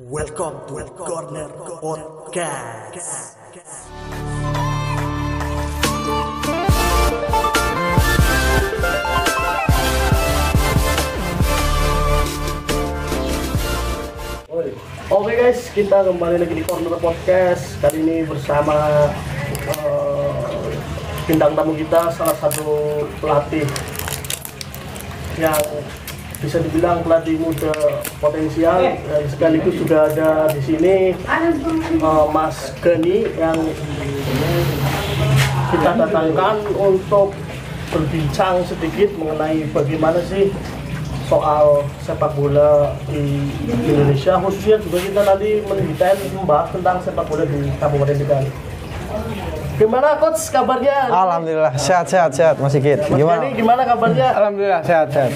Welcome to Corner Podcast. Oke guys, kita kembali lagi di Corner Podcast. Kali ini bersama eh, bintang tamu kita, salah satu pelatih yang bisa dibilang pelatih muda potensial dan sekaligus sudah ada di sini eh, Mas Gani yang kita datangkan untuk berbincang sedikit mengenai bagaimana sih soal sepak bola di Indonesia khususnya juga kita nanti mendetail membahas tentang sepak bola di Kabupaten Tegal. Gimana coach kabarnya? Alhamdulillah sehat sehat sehat Mas Sigit. Mas Gimana? Gani, gimana kabarnya? Alhamdulillah sehat sehat.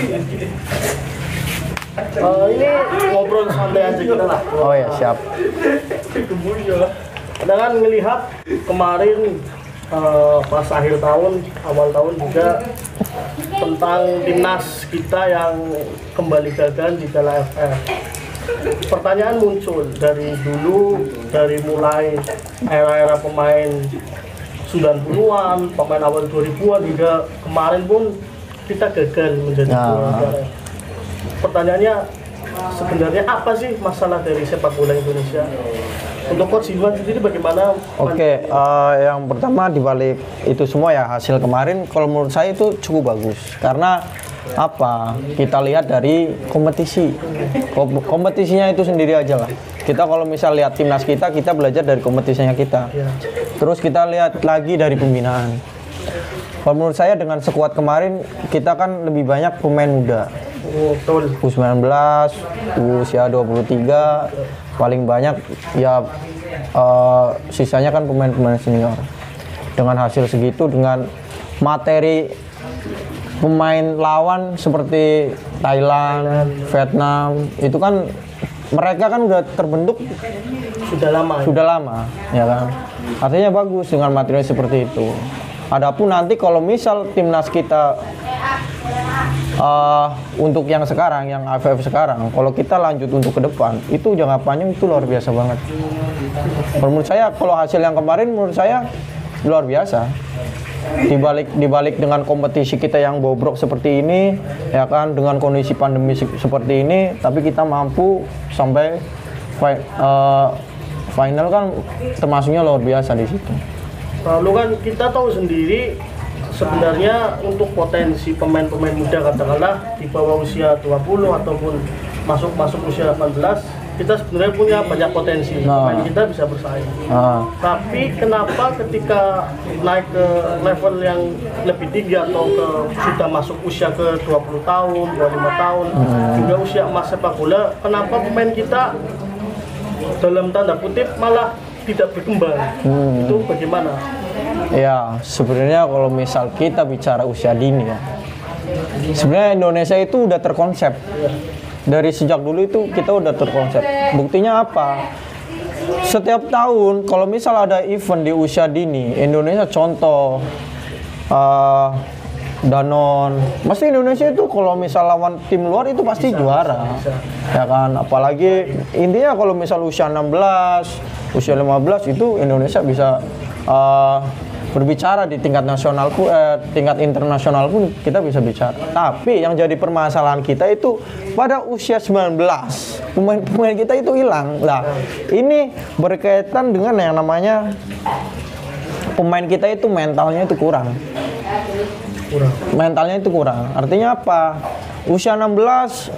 Eh, ini ngobrol santai aja kita lah. Oh ya siap. Dengan melihat kemarin eh, pas akhir tahun, awal tahun juga tentang timnas kita yang kembali gagal di Piala AFF. Pertanyaan muncul dari dulu, dari mulai era-era pemain 90-an, pemain awal 2000-an hingga kemarin pun kita gagal menjadi Nah. juara. Pertanyaannya sebenarnya apa sih masalah dari sepak bola Indonesia? Untuk coach Iwan sendiri bagaimana? Oke, eh, yang pertama dibalik itu semua ya hasil kemarin, kalau menurut saya itu cukup bagus karena apa? Kita lihat dari kompetisi, Kom- kompetisinya itu sendiri aja lah. Kita kalau misal lihat timnas kita, kita belajar dari kompetisinya kita. Terus kita lihat lagi dari pembinaan. Kalau menurut saya dengan sekuat kemarin, kita kan lebih banyak pemain muda. Oh, betul. U19, usia 23, paling banyak ya eh, sisanya kan pemain-pemain senior. Dengan hasil segitu, dengan materi pemain lawan seperti Thailand, Vietnam, itu kan mereka kan udah terbentuk Sudah lama. sudah lama, ya kan. Artinya bagus dengan materi seperti itu. Adapun nanti kalau misal timnas kita eh, untuk yang sekarang, yang AFF sekarang, kalau kita lanjut untuk ke depan, itu jangka panjang itu luar biasa banget. Menurut saya, kalau hasil yang kemarin menurut saya luar biasa. Dibalik dibalik dengan kompetisi kita yang bobrok seperti ini, ya kan, dengan kondisi pandemi se- seperti ini, tapi kita mampu sampai fi- eh, final kan termasuknya luar biasa di situ. Lalu kan kita tahu sendiri sebenarnya untuk potensi pemain-pemain muda katakanlah di bawah usia 20 ataupun masuk masuk usia 18 kita sebenarnya punya banyak potensi Nah. pemain kita bisa bersaing. Ah, Tapi kenapa ketika naik ke level yang lebih tinggi atau ke sudah masuk usia ke 20 tahun, 25 tahun, hingga usia emas sepak bola, kenapa pemain kita dalam tanda kutip malah tidak berkembang? Itu bagaimana? Ya, sebenarnya kalau misal kita bicara usia dini ya, sebenarnya Indonesia itu udah terkonsep. Dari sejak dulu itu kita udah terkonsep. Buktinya apa? Setiap tahun kalau misal ada event di usia dini, Indonesia contoh eh, Danon, pasti Indonesia itu kalau misal lawan tim luar itu pasti juara, ya kan? Apalagi intinya kalau misal usia 16, usia 15 itu Indonesia bisa eh, berbicara di tingkat nasional pun, eh, tingkat internasional pun kita bisa bicara. Tapi yang jadi permasalahan kita itu pada usia 19 pemain-pemain kita itu hilang. Lah, ini berkaitan dengan yang namanya pemain kita itu mentalnya itu kurang Kurang. mentalnya itu kurang. Artinya apa? Usia 16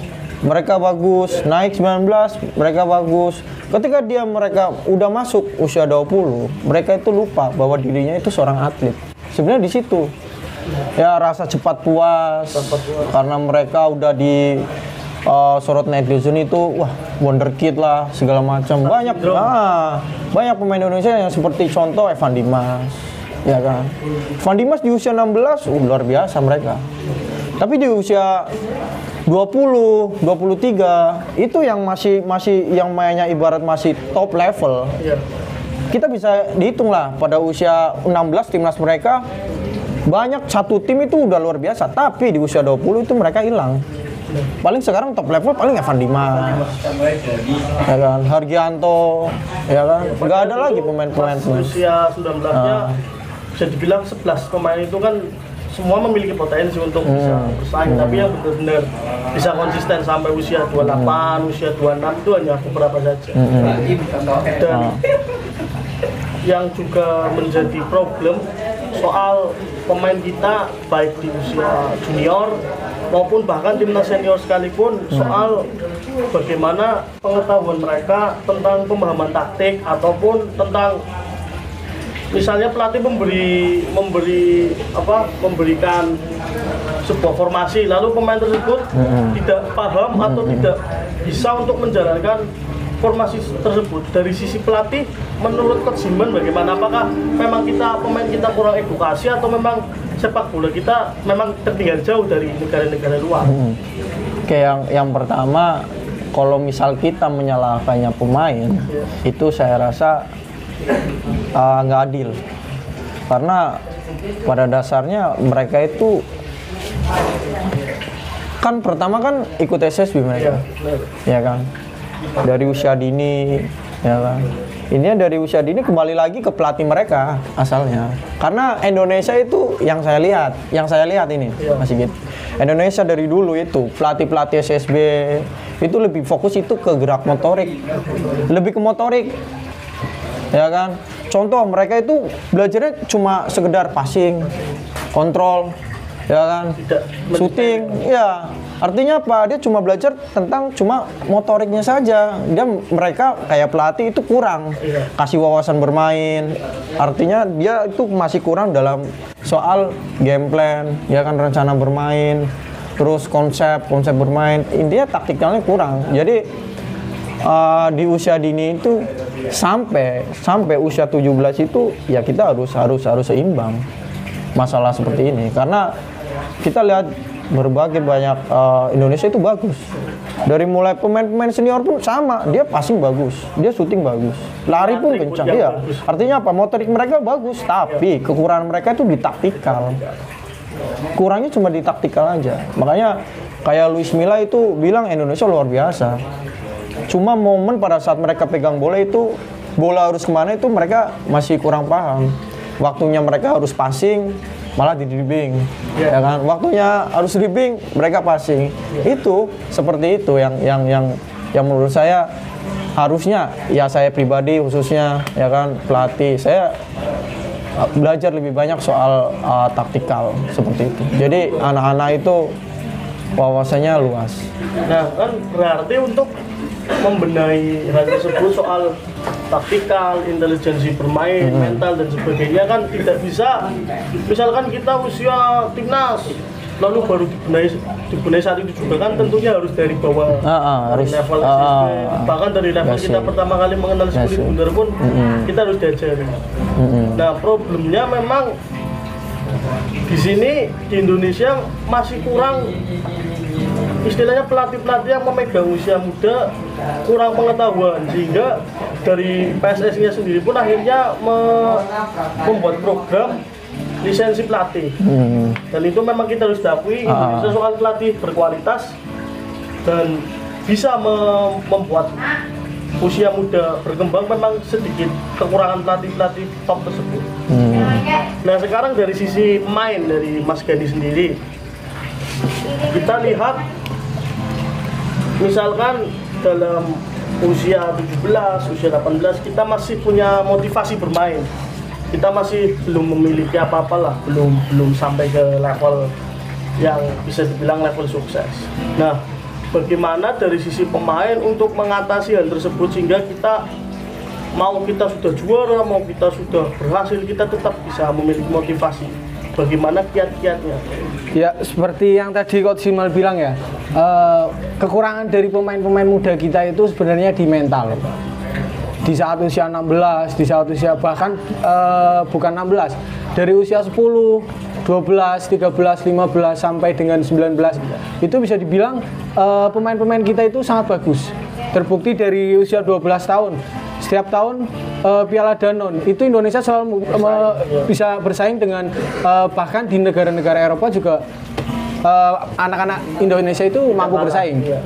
mereka bagus, naik 19 mereka bagus. Ketika dia mereka udah masuk usia 20, mereka itu lupa bahwa dirinya itu seorang atlet. Sebenarnya di situ. Ya rasa cepat puas karena mereka udah di uh, sorot netizen itu wah wonderkid lah segala macam banyak ah, banyak pemain Indonesia yang seperti contoh Evan Dimas ya kan Evan Dimas di usia 16 uh, luar biasa mereka tapi di usia 20, 23 itu yang masih masih yang mainnya ibarat masih top level Iya. kita bisa dihitung lah pada usia 16 timnas mereka banyak satu tim itu udah luar biasa tapi di usia 20 itu mereka hilang Paling sekarang top level paling Evan Dimas. Ya kan, Hargianto, ya kan. Nggak ada lagi pemain-pemain pemain. usia 19-nya Ah. bisa dibilang 11 pemain itu kan semua memiliki potensi untuk bisa Hmm. bersaing tapi yang benar-benar bisa konsisten sampai usia 28, Hmm. usia 26 itu hanya beberapa saja. Dan Ah. yang juga menjadi problem soal pemain kita baik di usia junior maupun bahkan timnas senior sekalipun soal bagaimana pengetahuan mereka tentang pemahaman taktik ataupun tentang misalnya pelatih memberi memberi apa memberikan sebuah formasi lalu pemain tersebut tidak paham atau tidak bisa untuk menjalankan formasi tersebut. Dari sisi pelatih menurut Coach Simon bagaimana? Apakah memang kita pemain kita kurang edukasi atau memang sepak bola kita memang tertinggal jauh dari negara-negara luar? Oke, yang yang pertama kalau misal kita menyalahkannya pemain, itu saya rasa uh, nggak adil. Karena pada dasarnya mereka itu kan pertama kan ikut SSB mereka, ya kan. Dari usia dini, ya kan. Ini dari usia dini kembali lagi ke pelatih mereka asalnya. Karena Indonesia itu yang saya lihat, yang saya lihat ini masih gitu. Indonesia dari dulu itu pelatih-pelatih SSB itu lebih fokus itu ke gerak motorik, lebih ke motorik, ya kan. Contoh mereka itu belajarnya cuma sekedar passing, kontrol, ya kan, shooting, ya. Artinya apa? Dia cuma belajar tentang cuma motoriknya saja. Dia mereka kayak pelatih itu kurang kasih wawasan bermain. Artinya dia itu masih kurang dalam soal game plan, ya kan rencana bermain, terus konsep konsep bermain. Intinya taktikalnya kurang. Jadi uh, di usia dini itu sampai sampai usia 17 itu ya kita harus harus harus seimbang masalah seperti ini. Karena kita lihat berbagai banyak uh, Indonesia itu bagus. Dari mulai pemain-pemain senior pun sama dia passing bagus dia syuting bagus lari pun kencang. iya artinya apa? Motorik mereka bagus tapi kekurangan mereka itu di taktikal. Kurangnya cuma di taktikal aja. Makanya kayak Luis Milla itu bilang Indonesia luar biasa cuma momen pada saat mereka pegang bola itu bola harus ke mana itu mereka masih kurang paham. Waktunya mereka harus passing malah di dribbling ya kan? Waktunya harus dribbling mereka passing. Itu seperti itu yang yang yang yang menurut saya harusnya ya saya pribadi khususnya ya kan pelatih. Saya uh, belajar lebih banyak soal uh, taktikal seperti itu. Jadi anak-anak itu wawasannya luas. Nah, kan berarti untuk membenahi hal tersebut soal taktikal, intelijensi bermain, mental dan sebagainya kan tidak bisa. Misalkan kita usia timnas lalu baru dibenahi dibenahi saat itu juga kan tentunya harus dari bawah Ah, ah, dari harus. level ah, SSB. ah, bahkan dari level kita pertama kali mengenal yes. bundar pun kita harus diajari nah problemnya memang di sini di Indonesia masih kurang istilahnya pelatih-pelatih yang memegang usia muda kurang pengetahuan sehingga dari PSSI-nya sendiri pun akhirnya me- membuat program lisensi pelatih Hmm. dan itu memang kita harus diakui Indonesia soal pelatih berkualitas dan bisa me- membuat usia muda berkembang memang sedikit kekurangan pelatih-pelatih top tersebut. Nah sekarang dari sisi pemain dari Mas Gani sendiri kita lihat misalkan dalam usia 17, usia 18 kita masih punya motivasi bermain. Kita masih belum memiliki apa-apa lah, belum belum sampai ke level yang bisa dibilang level sukses. Nah, bagaimana dari sisi pemain untuk mengatasi hal tersebut sehingga kita mau kita sudah juara, mau kita sudah berhasil, kita tetap bisa memiliki motivasi. Bagaimana kiat-kiatnya? Ya, seperti yang tadi Coach Simal bilang ya, eh, kekurangan dari pemain-pemain muda kita itu sebenarnya di mental. Di saat usia 16, di saat usia bahkan eh, bukan 16, dari usia 10, 12, 13, 15 sampai dengan 19 itu bisa dibilang eh, pemain-pemain kita itu sangat bagus. Terbukti dari usia 12 tahun setiap tahun eh, Piala Danon itu Indonesia selalu me- me- bisa bersaing dengan eh, bahkan di negara-negara Eropa juga eh, anak-anak Indonesia itu mampu bersaing. Iya.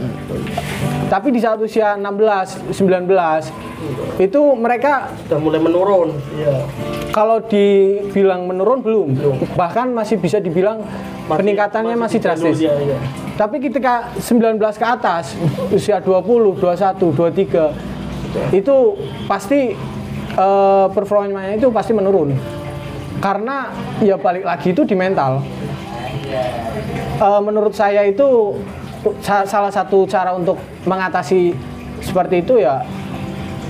Tapi di saat usia 16, 19 itu mereka Sudah mulai menurun. Iya. kalau dibilang menurun belum, bahkan masih bisa dibilang peningkatannya masih, drastis. Iya, iya. Tapi ketika 19 ke atas, usia 20, 21, 23 itu pasti eh, performanya itu pasti menurun. Karena ya balik lagi itu di mental. Eh, menurut saya itu sa- salah satu cara untuk mengatasi seperti itu ya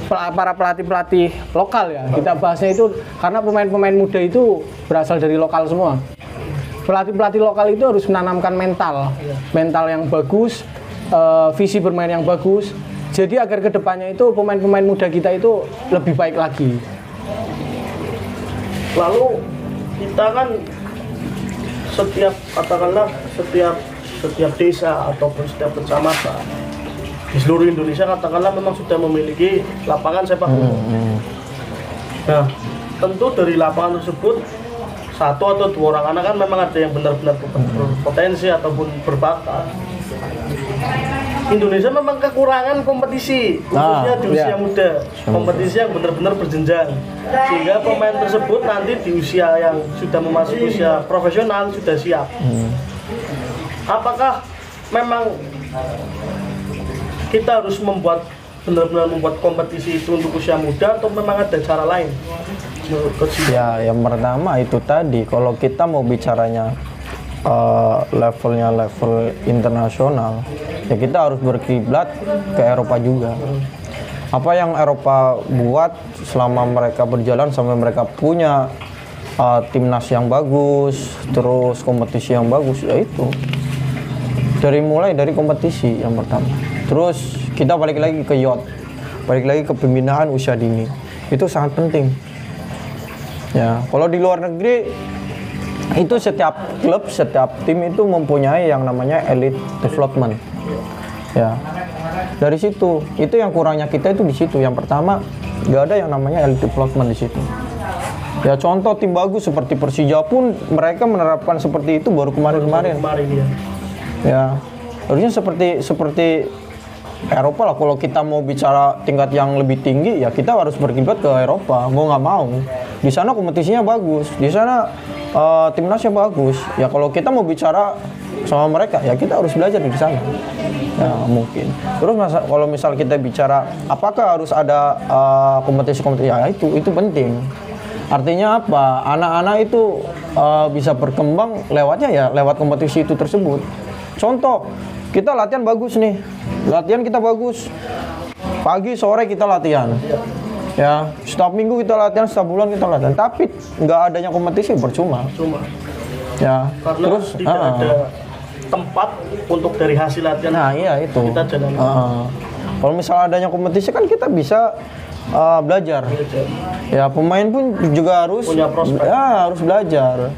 para pelatih-pelatih lokal ya. Kita bahasnya itu karena pemain-pemain muda itu berasal dari lokal semua. Pelatih-pelatih lokal itu harus menanamkan mental, mental yang bagus, eh, visi bermain yang bagus. Jadi agar ke depannya itu pemain-pemain muda kita itu lebih baik lagi. Lalu kita kan setiap katakanlah setiap setiap desa ataupun setiap kecamatan di seluruh Indonesia katakanlah memang sudah memiliki lapangan sepak bola. Nah, tentu dari lapangan tersebut satu atau dua orang anak kan memang ada yang benar-benar berpotensi ataupun berbakat. Indonesia memang kekurangan kompetisi khususnya Ah, di usia ya. muda kompetisi yang benar-benar berjenjang. Sehingga pemain tersebut nanti di usia yang sudah memasuki usia profesional sudah siap. Apakah memang kita harus membuat benar-benar membuat kompetisi itu untuk usia muda atau memang ada cara lain? Ya, yang pertama itu tadi kalau kita mau bicaranya eh, levelnya level internasional, ya kita harus berkiblat ke Eropa juga. Apa yang Eropa buat selama mereka berjalan sampai mereka punya eh, timnas yang bagus, terus kompetisi yang bagus, ya itu dari mulai dari kompetisi yang pertama. Terus kita balik lagi ke yacht, balik lagi ke pembinaan usia dini. Itu sangat penting. Ya, kalau di luar negeri itu setiap klub, setiap tim itu mempunyai yang namanya elite development. Ya. Dari situ, itu yang kurangnya kita itu di situ. Yang pertama, nggak ada yang namanya elite development di situ. Ya contoh tim bagus seperti Persija pun mereka menerapkan seperti itu baru kemarin-kemarin. kemarin ya Ya, harusnya seperti seperti Eropa lah. Kalau kita mau bicara tingkat yang lebih tinggi, ya kita harus berkiblat ke Eropa. Mau nggak mau. Di sana kompetisinya bagus. Di sana eh, timnasnya bagus. Ya kalau kita mau bicara sama mereka, ya kita harus belajar di sana. Ya mungkin. Terus masa, kalau misal kita bicara, apakah harus ada eh, kompetisi-kompetisi? Ya itu itu penting. Artinya apa? Anak-anak itu eh, bisa berkembang lewatnya ya lewat kompetisi itu tersebut. Contoh, kita latihan bagus nih. Latihan kita bagus. Pagi sore kita latihan. Ya, setiap minggu kita latihan, setiap bulan kita latihan. Tapi nggak adanya kompetisi percuma. cuma Ya. karena Terus tidak ah, ada tempat untuk dari hasil latihan Nah, iya itu. kita jalan Ah. Kalau misalnya adanya kompetisi kan kita bisa ah, belajar. Ya pemain pun juga harus Punya prospek. Ya harus belajar.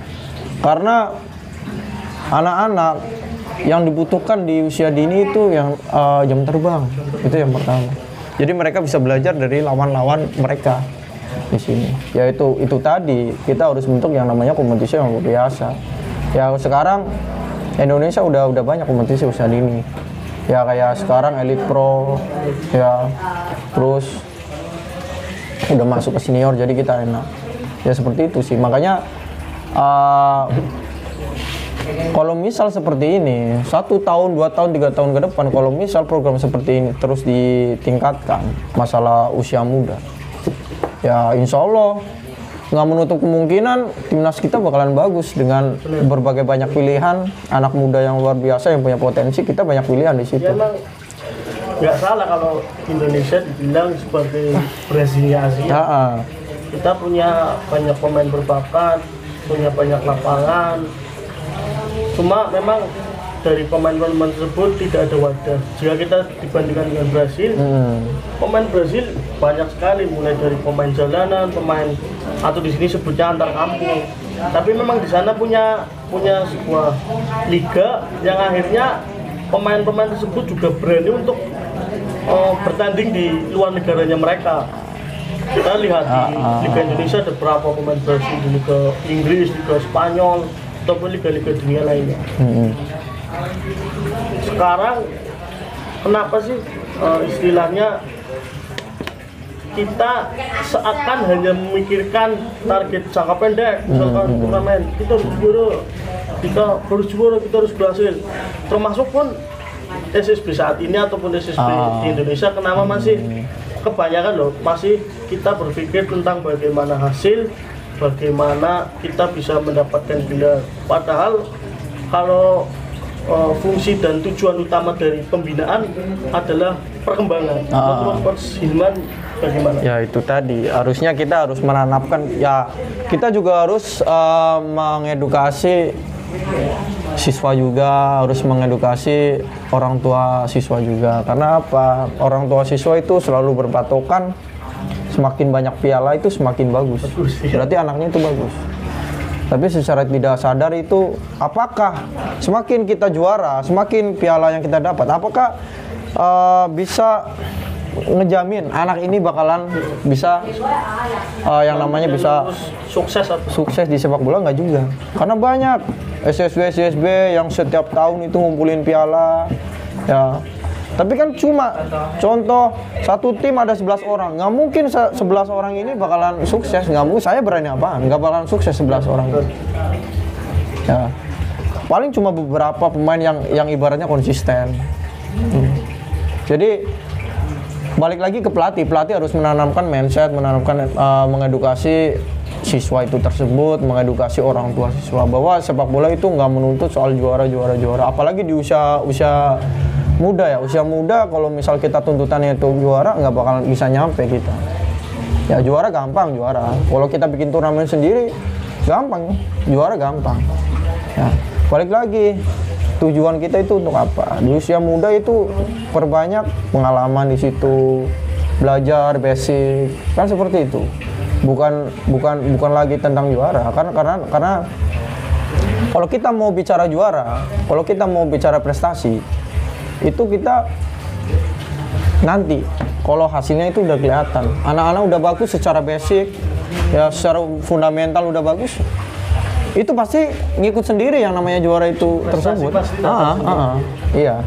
Karena anak-anak yang dibutuhkan di usia dini itu yang eh, jam terbang itu yang pertama. Jadi mereka bisa belajar dari lawan-lawan mereka di sini. Ya itu itu tadi kita harus bentuk yang namanya kompetisi yang luar biasa. Ya sekarang Indonesia udah udah banyak kompetisi usia dini. Ya kayak sekarang Elite Pro ya terus udah masuk ke senior jadi kita enak ya seperti itu sih makanya uh, kalau misal seperti ini satu tahun dua tahun tiga tahun ke depan kalau misal program seperti ini terus ditingkatkan masalah usia muda ya insya Allah nggak menutup kemungkinan timnas kita bakalan bagus dengan berbagai banyak pilihan. Anak muda yang luar biasa yang punya potensi kita banyak pilihan di situ. Ya nggak salah kalau Indonesia dibilang sebagai Brasilia Asia. Ya, ah. kita punya banyak pemain berbakat punya banyak lapangan cuma memang dari pemain-pemain tersebut tidak ada wadah jika kita dibandingkan dengan Brasil Hmm. pemain Brasil banyak sekali mulai dari pemain jalanan pemain atau di sini sebutnya antar kampung tapi memang di sana punya punya sebuah liga yang akhirnya pemain-pemain tersebut juga berani untuk eh, bertanding di luar negaranya mereka kita lihat di Ah, ah. Liga Indonesia ada berapa pemain Brasil di Liga Inggris, Liga Spanyol ataupun liga-liga dunia lainnya Hmm. sekarang kenapa sih eh, istilahnya kita seakan hanya memikirkan target jangka pendek misalkan turnamen kita harus juara kita harus juara kita harus berhasil termasuk pun SSB saat ini ataupun SSB Ah. di Indonesia kenapa masih kebanyakan loh masih kita berpikir tentang bagaimana hasil bagaimana kita bisa mendapatkan gelar. Padahal kalau eh, fungsi dan tujuan utama dari pembinaan adalah perkembangan. Ah. Hilman bagaimana? Ya itu tadi. Harusnya kita harus menanamkan ya kita juga harus eh, mengedukasi siswa juga harus mengedukasi orang tua siswa juga. Karena apa? Orang tua siswa itu selalu berpatokan semakin banyak piala itu semakin bagus. Bagus, iya. berarti anaknya itu bagus. Tapi secara tidak sadar itu apakah semakin kita juara semakin piala yang kita dapat apakah eh, bisa ngejamin anak ini bakalan bisa eh, yang namanya bisa sukses atau sukses di sepak bola? Nggak juga. Karena banyak SSB SSB yang setiap tahun itu ngumpulin piala ya tapi kan cuma contoh satu tim ada 11 orang. Nggak mungkin se- 11 orang ini bakalan sukses. Nggak mungkin saya berani apaan? Nggak bakalan sukses 11 orang. Ini. ya. Paling cuma beberapa pemain yang yang ibaratnya konsisten. Hmm. jadi balik lagi ke pelatih. Pelatih harus menanamkan mindset menanamkan eh, mengedukasi siswa itu tersebut mengedukasi orang tua siswa bahwa sepak bola itu nggak menuntut soal juara juara juara. Apalagi di usia usia muda ya usia muda kalau misal kita tuntutannya itu juara nggak bakalan bisa nyampe kita. Ya juara gampang juara. Kalau kita bikin turnamen sendiri gampang. Juara gampang. Ya balik lagi. Tujuan kita itu untuk apa? Di usia muda itu perbanyak pengalaman di situ. Belajar basic. Kan seperti itu. Bukan bukan bukan lagi tentang juara. Karena karena karena kalau kita mau bicara juara kalau kita mau bicara prestasi itu kita nanti kalau hasilnya itu udah kelihatan. Anak-anak udah bagus secara basic ya secara fundamental udah bagus. Itu pasti ngikut sendiri yang namanya juara itu tersebut. pasti ah, ah, ah. iya.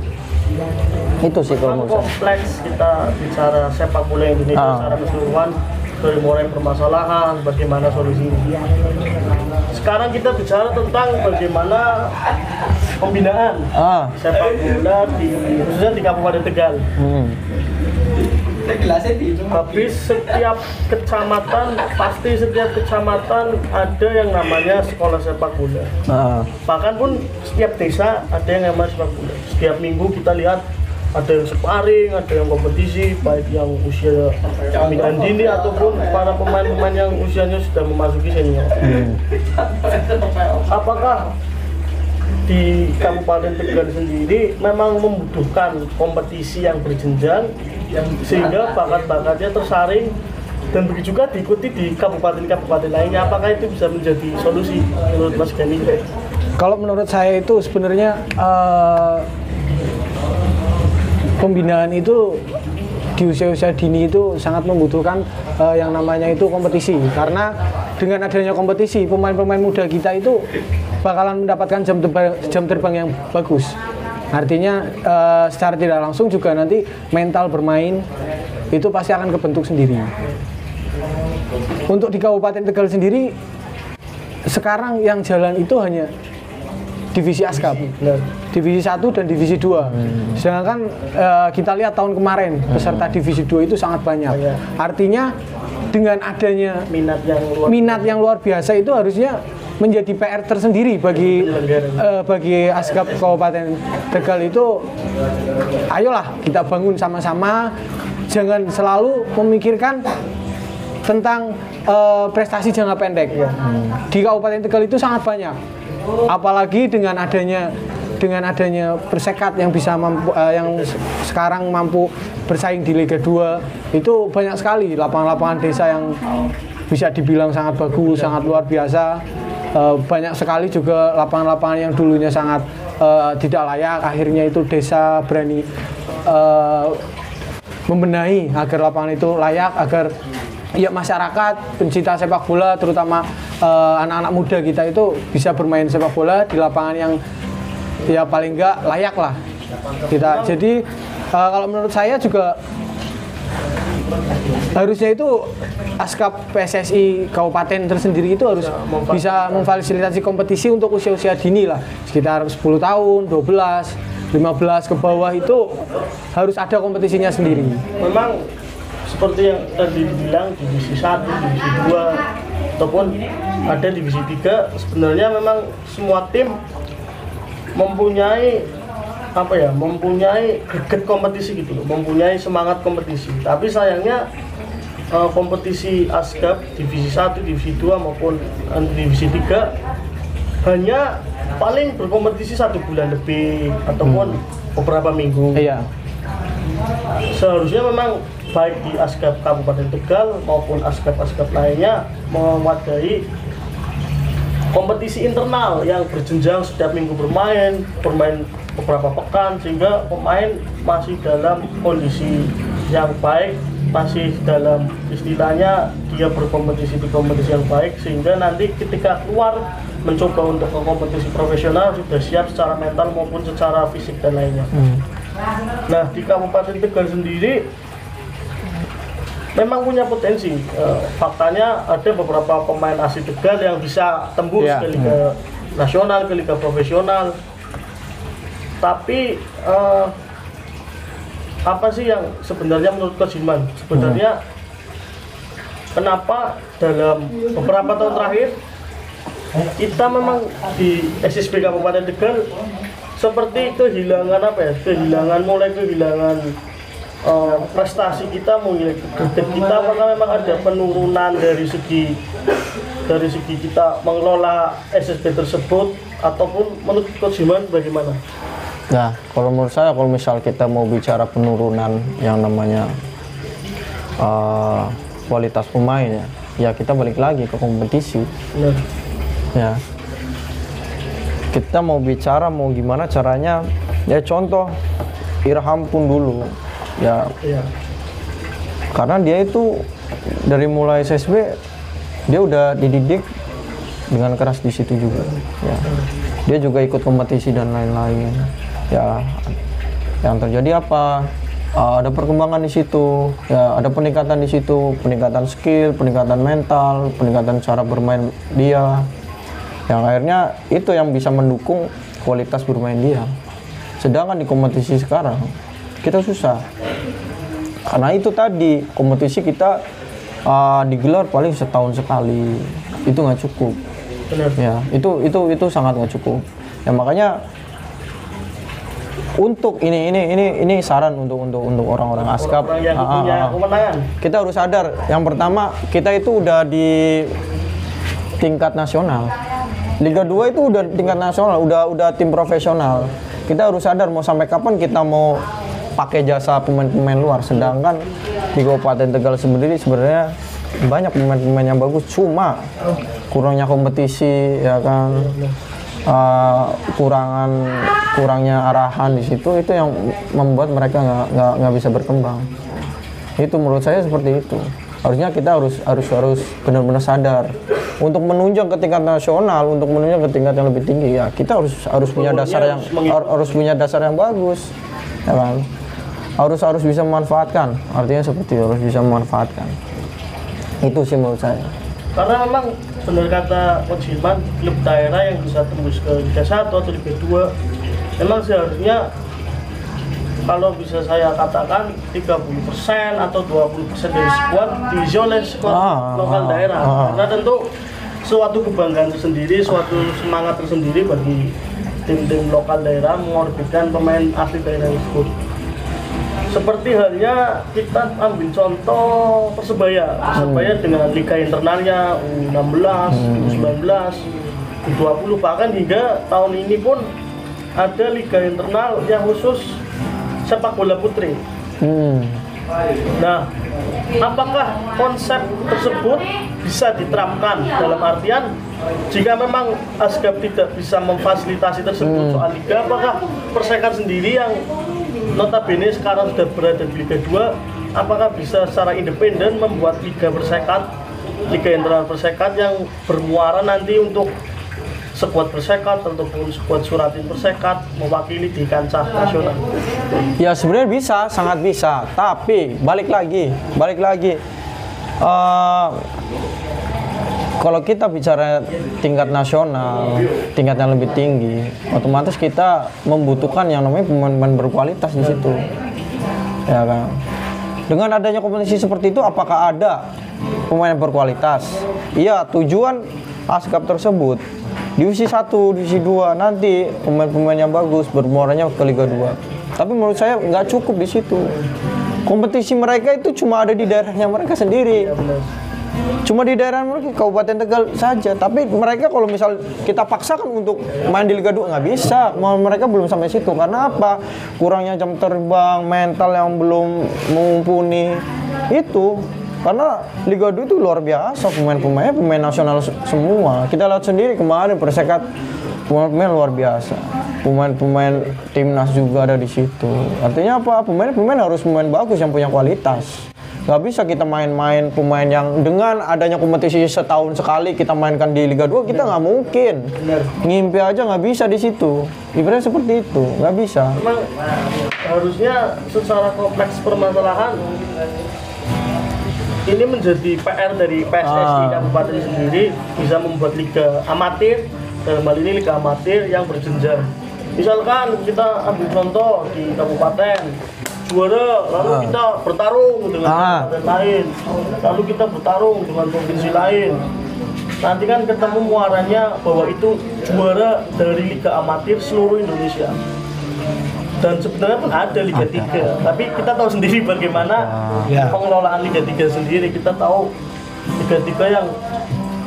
Itu sih kalau Kan menurut kompleks kita bicara sepak bola Indonesia Ah. secara keseluruhan dari mulai permasalahan bagaimana solusinya. Sekarang kita bicara tentang bagaimana pembinaan. Ah. Sepak bola di khususnya di Kabupaten Tegal. Hmm. habis setiap kecamatan pasti setiap kecamatan ada yang namanya sekolah sepak bola. Ah. bahkan pun setiap desa ada yang namanya sepak bola. Setiap minggu kita lihat ada yang sparring, ada yang kompetisi, baik yang usia pembinaan dini ataupun para pemain-pemain yang usianya sudah memasuki senior. Apakah di Kabupaten Tegal sendiri memang membutuhkan kompetisi yang berjenjang sehingga bakat-bakatnya tersaring dan begitu juga diikuti di kabupaten-kabupaten lainnya apakah itu bisa menjadi solusi menurut Mas Gani? Kalau menurut saya itu sebenarnya eh, pembinaan itu di usia-usia dini itu sangat membutuhkan eh, yang namanya itu kompetisi karena dengan adanya kompetisi pemain-pemain muda kita itu bakalan mendapatkan jam terbang, jam terbang yang bagus. Artinya eh, secara tidak langsung juga nanti mental bermain itu pasti akan kebentuk sendiri. Untuk di Kabupaten Tegal sendiri sekarang yang jalan itu hanya divisi ASKAP divisi 1 dan divisi 2 sedangkan eh, kita lihat tahun kemarin peserta divisi 2 itu sangat banyak. Banyak. artinya dengan adanya minat yang luar minat yang luar biasa itu harusnya menjadi PR tersendiri bagi eh, bagi ASKAP Kabupaten Tegal itu ayolah kita bangun sama-sama. Jangan selalu memikirkan tentang eh, prestasi jangka pendek. Di Kabupaten Tegal itu sangat banyak. Apalagi dengan adanya dengan adanya persekat yang bisa mampu eh, yang se- sekarang mampu bersaing di Liga 2 itu banyak sekali lapangan-lapangan desa yang bisa dibilang sangat bagus, sangat luar biasa. Eh, banyak sekali juga lapangan-lapangan yang dulunya sangat eh, tidak layak akhirnya itu desa berani eh, membenahi agar lapangan itu layak agar ya masyarakat pencinta sepak bola terutama anak-anak muda kita itu bisa bermain sepak bola di lapangan yang ya paling enggak layak lah. Kita jadi eh, kalau menurut saya juga harusnya itu askap PSSI kabupaten tersendiri itu harus bisa memfasilitasi. kompetisi untuk usia-usia dini lah. Sekitar 10 tahun 12 15 ke bawah itu harus ada kompetisinya sendiri. Memang seperti yang tadi dibilang divisi 1, divisi 2 ataupun ada divisi 3 sebenarnya memang semua tim mempunyai apa ya mempunyai greget kompetisi gitu loh mempunyai semangat kompetisi. Tapi sayangnya eh, kompetisi ASGAP divisi 1, divisi 2 maupun eh, divisi 3 hanya paling berkompetisi satu bulan lebih ataupun beberapa minggu. Iya. Seharusnya memang baik di Asgab Kabupaten Tegal maupun Asgab-Asgab lainnya memadai kompetisi internal yang berjenjang setiap minggu bermain, bermain beberapa pekan sehingga pemain masih dalam kondisi yang baik, masih dalam istilahnya dia berkompetisi di kompetisi yang baik sehingga nanti ketika keluar mencoba untuk ke kompetisi profesional sudah siap secara mental maupun secara fisik dan lainnya. Nah di Kabupaten Tegal sendiri memang punya potensi. Eh, faktanya ada beberapa pemain asli Tegal yang bisa tembus Ya. ke liga nasional, ke liga profesional. Tapi eh, apa sih yang sebenarnya menurut Coach Hilman? Sebenarnya kenapa dalam beberapa tahun terakhir kita memang di SSB Kabupaten Tegal seperti kehilangan apa ya kehilangan mulai kehilangan eh, prestasi kita mulai greget kita apakah memang ada penurunan dari segi dari segi kita mengelola SSB tersebut ataupun menurut Coach Himan bagaimana? Nah, kalau menurut saya kalau misal kita mau bicara penurunan yang namanya eh, kualitas pemain ya, ya kita balik lagi ke kompetisi. Benar. Ya. Kita mau bicara mau gimana caranya? Ya contoh Irham pun dulu. Ya, Iya. karena dia itu dari mulai SSB dia udah dididik dengan keras di situ juga ya dia juga ikut kompetisi dan lain-lain ya yang terjadi apa? Uh, ada perkembangan di situ. Ya ada peningkatan di situ. Peningkatan skill peningkatan mental peningkatan cara bermain dia. Yang akhirnya itu yang bisa mendukung kualitas bermain dia. Sedangkan di kompetisi sekarang kita susah. Karena itu tadi kompetisi kita uh, digelar paling setahun sekali. Itu nggak cukup. Benar. ya itu itu itu sangat nggak cukup. Ya makanya untuk ini ini ini ini saran untuk untuk untuk orang-orang askap. Orang yang Ah, ah, punya ah. kemenangan. kita harus sadar. Yang pertama kita itu udah di tingkat nasional. Liga 2 itu udah tingkat nasional udah udah tim profesional. Kita harus sadar mau sampai kapan kita mau pakai jasa pemain-pemain luar. Sedangkan di Kabupaten Tegal sendiri sebenarnya banyak pemain-pemain yang bagus. Cuma kurangnya kompetisi ya kan uh, kurangan kurangnya arahan di situ itu yang membuat mereka nggak nggak bisa berkembang. Itu menurut saya seperti itu. Harusnya kita harus harus harus benar-benar sadar. Untuk menunjang ke tingkat nasional untuk menunjang ke tingkat yang lebih tinggi ya kita harus harus punya dasar yang harus punya dasar yang bagus ya kan? Harus harus bisa memanfaatkan. Artinya seperti harus bisa memanfaatkan. Itu sih menurut saya. Karena memang benar kata Coach Hilman, klub daerah yang bisa tembus ke Liga 1 atau Liga 2 memang seharusnya kalau bisa saya katakan 30% atau 20% dari skuad diisi oleh skuad Ah, lokal ah, daerah. ah. Karena tentu suatu kebanggaan tersendiri, suatu semangat tersendiri bagi tim-tim lokal daerah mengorbitkan pemain asli daerah tersebut. Seperti halnya kita ambil contoh Persebaya, Persebaya dengan liga internalnya U16, U19, U20 bahkan hingga tahun ini pun ada liga internal yang khusus sepak bola putri. hmm. Nah, apakah konsep tersebut bisa diterapkan? Dalam artian jika memang Asgab tidak bisa memfasilitasi tersebut soal liga, apakah Persekat sendiri yang notabene sekarang sudah berada di Liga 2, apakah bisa secara independen membuat liga Persekat, liga internal Persekat yang bermuara nanti untuk skuad bersekat ataupun skuad suratin bersekat mewakili di kancah nasional. Ya sebenarnya bisa, sangat bisa. Tapi balik lagi, balik lagi. Eh, kalau kita bicara tingkat nasional, tingkat yang lebih tinggi, otomatis kita membutuhkan yang namanya pemain-pemain berkualitas di situ. Ya kan. Dengan adanya kompetisi seperti itu, apakah ada pemain yang berkualitas? Iya, tujuan ASKAP tersebut divisi 1, divisi 2 nanti pemain-pemain yang bagus bermuaranya ke Liga 2. Tapi menurut saya nggak cukup di situ. Kompetisi mereka itu cuma ada di daerahnya mereka sendiri. Cuma di daerah mereka Kabupaten Tegal saja. Tapi mereka kalau misal kita paksakan untuk main di Liga 2 nggak bisa. Mereka belum sampai situ. Karena apa? Kurangnya jam terbang, mental yang belum mumpuni. Itu karena Liga 2 itu luar biasa pemain-pemainnya pemain nasional se- semua. Kita lihat sendiri kemarin persekat pemain-pemain luar biasa. Pemain-pemain timnas juga ada di situ. Artinya apa? Pemain-pemain harus pemain bagus yang punya kualitas. Gak bisa kita main-main pemain yang dengan adanya kompetisi setahun sekali kita mainkan di Liga 2 kita nggak mungkin. Ngimpi aja nggak bisa di situ. Ibaratnya seperti itu, nggak bisa. Memang harusnya secara kompleks permasalahan ini menjadi PR dari PSSI Ah. Kabupaten sendiri bisa membuat liga amatir dalam hal ini liga amatir yang berjenjang. Misalkan kita ambil contoh di kabupaten juara, lalu Ah. kita bertarung dengan Ah. kabupaten lain, lalu kita bertarung dengan provinsi lain. Nanti kan ketemu muaranya bahwa itu juara dari liga amatir seluruh Indonesia dan sebenarnya pun ada Liga 3 tapi kita tahu sendiri bagaimana Ya. pengelolaan Liga 3 sendiri kita tahu Liga 3 yang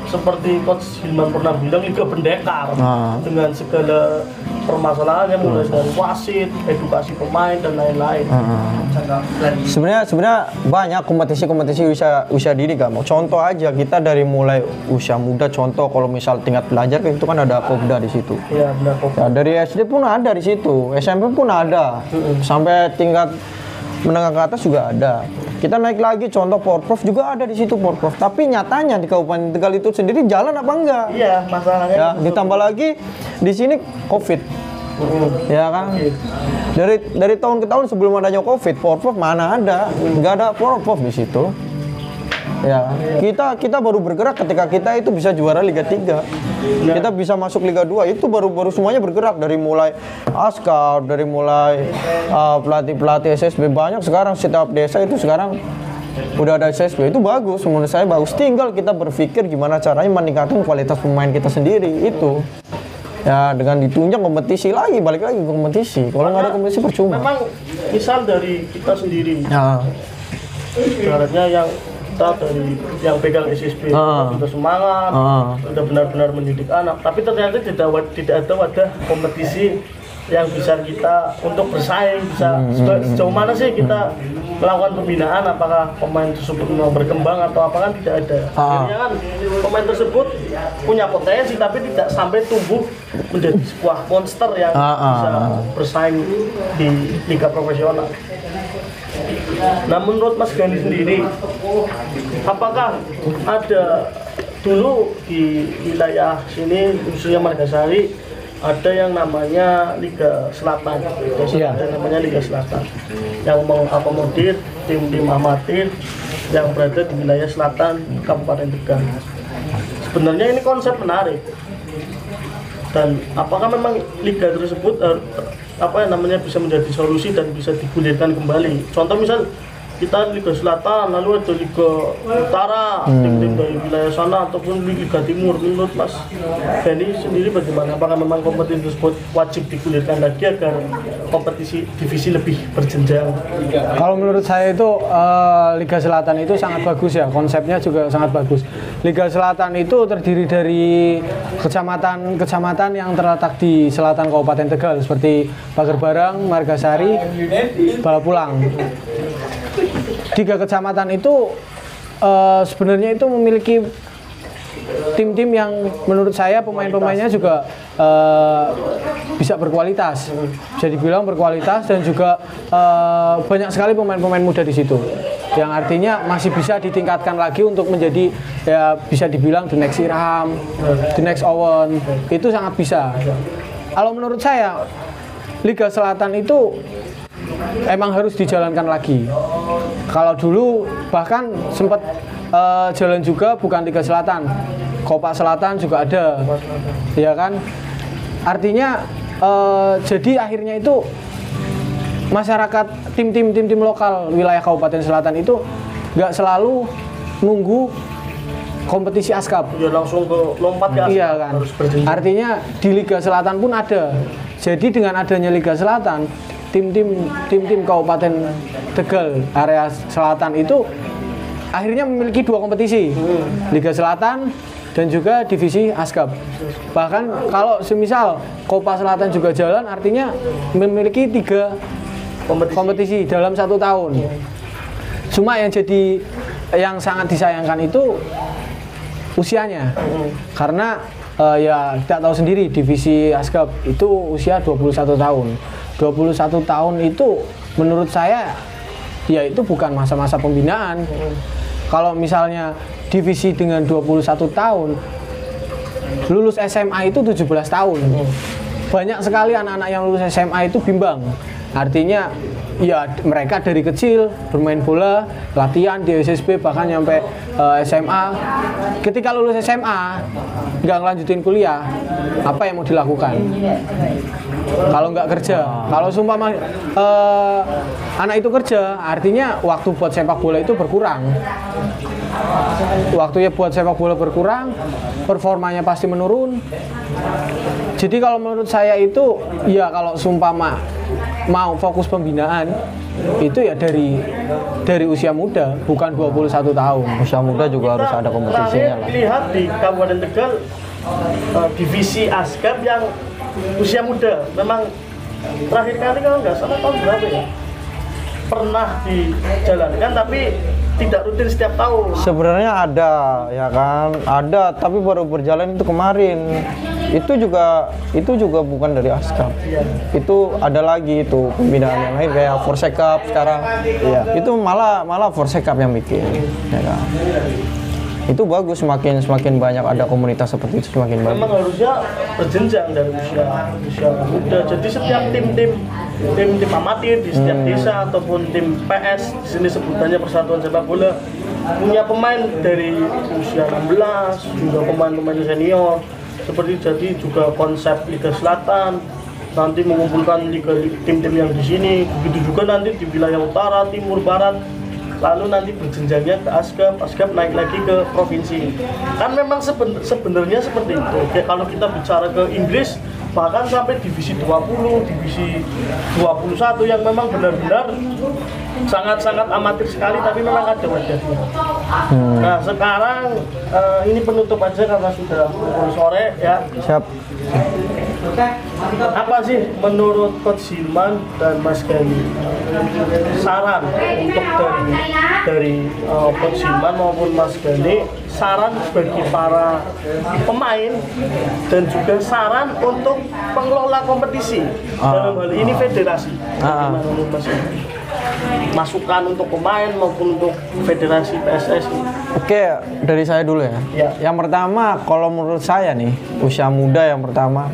seperti Coach Hilman pernah bilang Liga Pendekar Ah. dengan segala permasalahannya mulai dari wasit, edukasi pemain dan lain-lain. Sebenarnya sebenarnya banyak kompetisi-kompetisi usia usia dini kan. Contoh aja kita dari mulai usia muda contoh kalau misal tingkat pelajar itu kan ada Kopda di situ. Ya benar kok. Ya, dari SD pun ada di situ, SMP pun ada, sampai tingkat menengah ke atas juga ada. Kita naik lagi contoh Porprov juga ada di situ Porprov. Tapi nyatanya di Kabupaten Tegal itu sendiri jalan apa enggak? Iya, masalahnya Ya, ditambah lagi di sini Covid. Ya kan? Dari dari tahun ke tahun sebelum adanya Covid, Porprov mana ada? Enggak ada Porprov di situ. Ya, kita kita baru bergerak ketika kita itu bisa juara Liga 3. Kita bisa masuk Liga 2 itu baru baru semuanya bergerak. Dari mulai askar, dari mulai uh, pelatih-pelatih SSB banyak sekarang setiap desa itu sekarang udah ada SSB itu bagus menurut saya bagus. Tinggal kita berpikir gimana caranya meningkatkan kualitas pemain kita sendiri itu. Ya dengan ditunjang kompetisi lagi balik lagi ke kompetisi. Kalau nggak ada kompetisi percuma. memang misal dari kita sendiri ya. ibaratnya yang kita dari yang pegang SSB Ah. kita semangat Ah. sudah benar-benar mendidik anak. Tapi ternyata tidak tidak ada wadah kompetisi yang bisa kita untuk bersaing bisa Hmm, sejauh, mana sih kita melakukan pembinaan? Apakah pemain tersebut mau berkembang atau apa? Kan tidak ada. Ah. akhirnya kan pemain tersebut punya potensi tapi tidak sampai tumbuh menjadi sebuah monster yang Ah, ah, bisa bersaing di liga profesional Nah menurut Mas Gani sendiri, apakah ada dulu di wilayah sini khususnya Margasari ada yang namanya Liga Selatan, Iya. ada namanya Liga Selatan yang mengakomodir tim-tim amatir yang berada di wilayah selatan Kabupaten Tegal. Sebenarnya ini konsep menarik dan apakah memang liga tersebut eh, apa yang namanya bisa menjadi solusi dan bisa digulirkan kembali. Contoh misal kita Liga Selatan lalu ada Liga Utara tim-tim dari wilayah sana ataupun Liga Timur. Menurut Mas Gani sendiri bagaimana? Apakah memang kompetisi tersebut wajib digulirkan lagi agar kompetisi divisi lebih berjenjang? Kalau menurut saya itu eh, Liga Selatan itu sangat bagus ya, konsepnya juga sangat bagus. Liga Selatan itu terdiri dari kecamatan-kecamatan yang terletak di selatan Kabupaten Tegal seperti Pagar Barang, Margasari, Balapulang. Tiga kecamatan itu eh, sebenarnya itu memiliki tim-tim yang menurut saya pemain-pemainnya juga eh, bisa berkualitas, bisa dibilang berkualitas dan juga eh, banyak sekali pemain-pemain muda di situ. yang artinya masih bisa ditingkatkan lagi untuk menjadi ya bisa dibilang the next Irham, the next Owen itu sangat bisa. Kalau menurut saya Liga Selatan itu emang harus dijalankan lagi. Kalau dulu bahkan sempat eh, jalan juga bukan Liga Selatan, Copa Selatan juga ada, ya kan? Artinya eh, jadi akhirnya itu masyarakat tim-tim tim-tim lokal wilayah Kabupaten Selatan itu nggak selalu nunggu kompetisi askap. Ya langsung ke lompat ke Iya kan. harus. Artinya di Liga Selatan pun ada. Jadi dengan adanya Liga Selatan, tim-tim tim-tim Kabupaten Tegal area selatan itu akhirnya memiliki dua kompetisi. Liga Selatan dan juga divisi Askap. Bahkan kalau semisal Copa Selatan juga jalan artinya memiliki tiga Kompetisi. kompetisi dalam satu tahun. Cuma yang jadi yang sangat disayangkan itu usianya. Karena eh, ya tidak tahu sendiri divisi Askap itu usia 21 tahun. 21 tahun itu menurut saya ya itu bukan masa-masa pembinaan. Kalau misalnya divisi dengan 21 tahun lulus SMA itu 17 tahun. Banyak sekali anak-anak yang lulus SMA itu bimbang. Artinya ya mereka dari kecil bermain bola, latihan di SSB bahkan nyampe eh, SMA. Ketika lulus SMA nggak ngelanjutin kuliah, apa yang mau dilakukan? Kalau nggak kerja, kalau sumpah anak itu kerja, artinya waktu buat sepak bola itu berkurang waktunya buat sepak bola berkurang, performanya pasti menurun. Jadi kalau menurut saya itu ya kalau sumpama mau fokus pembinaan itu ya dari dari usia muda bukan 21 tahun. Usia muda juga harus ada kompetisinya lah. lihat di Kabupaten Tegal eh, divisi Askap yang usia muda memang terakhir kali kalau nggak salah tahun berapa ya pernah dijalankan tapi tidak rutin setiap tahun Sebenarnya ada, ya kan? Ada, tapi baru berjalan itu kemarin. Itu juga itu juga bukan dari Askap. Itu ada lagi itu pembinaan yang lain kayak Forsekap sekarang. Iya. Itu malah malah Forsekap yang bikin, ya kan? Itu bagus semakin semakin banyak ada komunitas seperti itu semakin bagus. memang harusnya berjenjang dari usia usia muda jadi setiap tim-tim tim-tim amatir di setiap desa ataupun tim PS di sini sebutannya Persatuan Sepak Bola punya pemain dari usia 16 juga pemain-pemain senior seperti jadi juga konsep Liga Selatan nanti mengumpulkan liga tim-tim yang di sini begitu juga nanti di wilayah utara timur barat lalu nanti berjenjangnya ke Askap, Askap naik lagi ke provinsi. Kan memang seben- sebenarnya seperti itu. Kayak kalau kita bicara ke Inggris, bahkan sampai divisi 20, divisi 21 yang memang benar-benar sangat-sangat amatir sekali, tapi memang ada wajahnya. Nah sekarang eh, ini penutup aja karena sudah pukul sore ya. Siap. Apa sih menurut Coach Hilman dan Mas Gani saran untuk dari dari uh, Coach Hilman maupun Mas Gani saran bagi para pemain dan juga saran untuk pengelola kompetisi dalam hal ini federasi. Ah. Mas? Masukan untuk pemain maupun untuk federasi PSSI. Oke, dari saya dulu ya. Ya. Yang pertama, kalau menurut saya nih, usia muda yang pertama,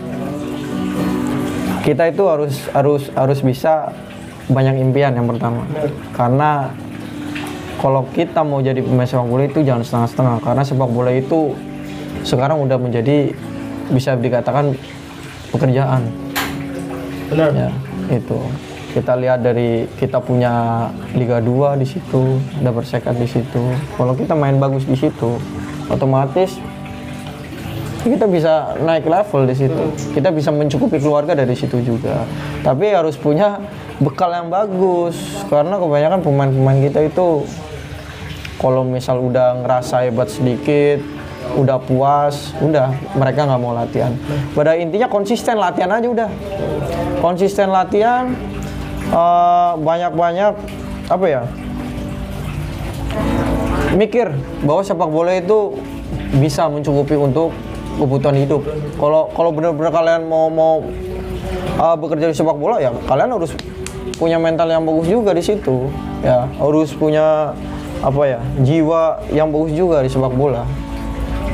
kita itu harus harus harus bisa banyak impian yang pertama. Karena kalau kita mau jadi pemain sepak bola itu jangan setengah-setengah. Karena sepak bola itu sekarang udah menjadi bisa dikatakan pekerjaan. Benar. Ya, itu. Kita lihat dari kita punya Liga 2 di situ, ada bersekat di situ. Kalau kita main bagus di situ, otomatis kita bisa naik level di situ. Kita bisa mencukupi keluarga dari situ juga. Tapi harus punya bekal yang bagus karena kebanyakan pemain-pemain kita itu kalau misal udah ngerasa hebat sedikit udah puas, udah mereka nggak mau latihan. Pada intinya konsisten latihan aja udah. Konsisten latihan, eh, banyak-banyak apa ya? Mikir bahwa sepak bola itu bisa mencukupi untuk kebutuhan hidup. Kalau kalau benar-benar kalian mau mau eh, bekerja di sepak bola ya kalian harus punya mental yang bagus juga di situ. Ya harus punya apa ya jiwa yang bagus juga di sepak bola.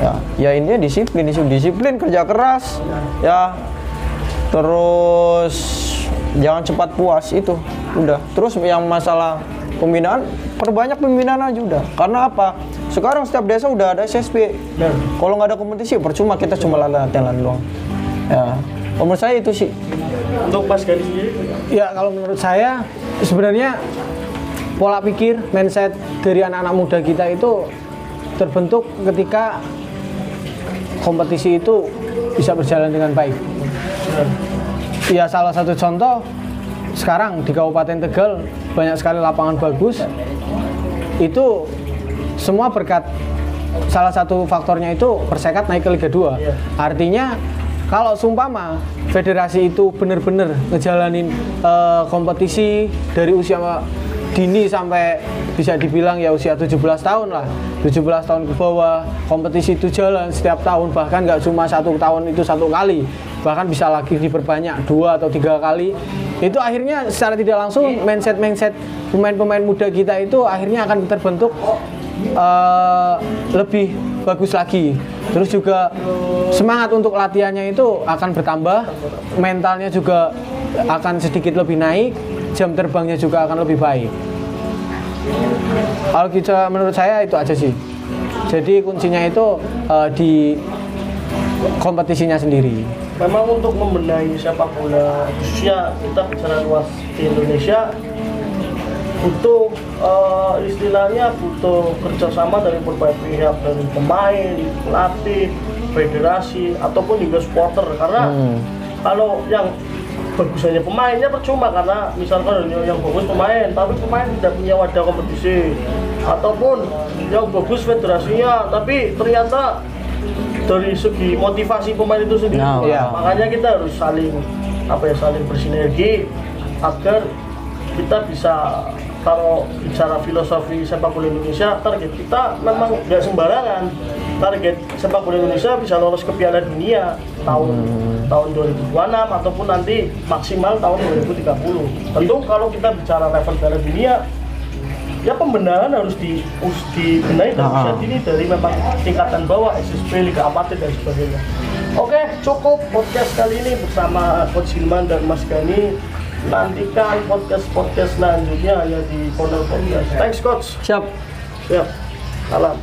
Ya ya intinya disiplin disiplin, disiplin kerja keras ya. Terus jangan cepat puas itu udah. Terus yang masalah pembinaan perbanyak pembinaan aja udah. Karena apa sekarang setiap desa udah ada SSB Dan kalau nggak ada kompetisi percuma kita cuma latihan doang. Ya. Menurut saya itu sih. Untuk Mas Gani sendiri, Ya kalau menurut saya sebenarnya pola pikir mindset dari anak-anak muda kita itu terbentuk ketika kompetisi itu bisa berjalan dengan baik. Ya salah satu contoh sekarang di Kabupaten Tegal banyak sekali lapangan bagus. Itu semua berkat salah satu faktornya itu Persekat naik ke Liga 2. Artinya kalau sumpama federasi itu benar-benar ngejalanin eh, kompetisi dari usia dini sampai bisa dibilang ya usia 17 tahun lah. 17 tahun ke bawah kompetisi itu jalan setiap tahun bahkan nggak cuma satu tahun itu satu kali. Bahkan bisa lagi diperbanyak dua atau tiga kali. Itu akhirnya secara tidak langsung mindset mindset pemain-pemain muda kita itu akhirnya akan terbentuk eh, lebih bagus lagi. Terus juga semangat untuk latihannya itu akan bertambah, mentalnya juga akan sedikit lebih naik, jam terbangnya juga akan lebih baik. Kalau kita menurut saya itu aja sih. Jadi kuncinya itu eh, di kompetisinya sendiri. memang untuk membenahi sepak bola khususnya kita bicara luas di Indonesia butuh eh, istilahnya butuh kerjasama dari berbagai pihak dari pemain, pelatih, federasi ataupun juga supporter. Karena kalau yang bagus hanya pemainnya percuma karena misalkan yang, yang bagus pemain tapi pemain tidak punya wadah kompetisi. Ataupun yang bagus federasinya tapi ternyata dari segi motivasi pemain itu sendiri Nah, iya. makanya kita harus saling apa ya saling bersinergi agar kita bisa kalau bicara filosofi sepak bola Indonesia target kita memang nggak sembarangan target sepak bola Indonesia bisa lolos ke Piala Dunia tahun tahun 2026 ataupun nanti maksimal tahun 2030 tentu kalau kita bicara level Piala Dunia ya pembenahan harus di harus dibenahi dari usia dini dari memang tingkatan bawah SSB Liga Amatir dan sebagainya. Oke, cukup podcast kali ini bersama Coach Hilman dan Mas Gani. Nantikan podcast-podcast selanjutnya hanya di Corner Podcast. Thanks Coach. siap Siap. Salam.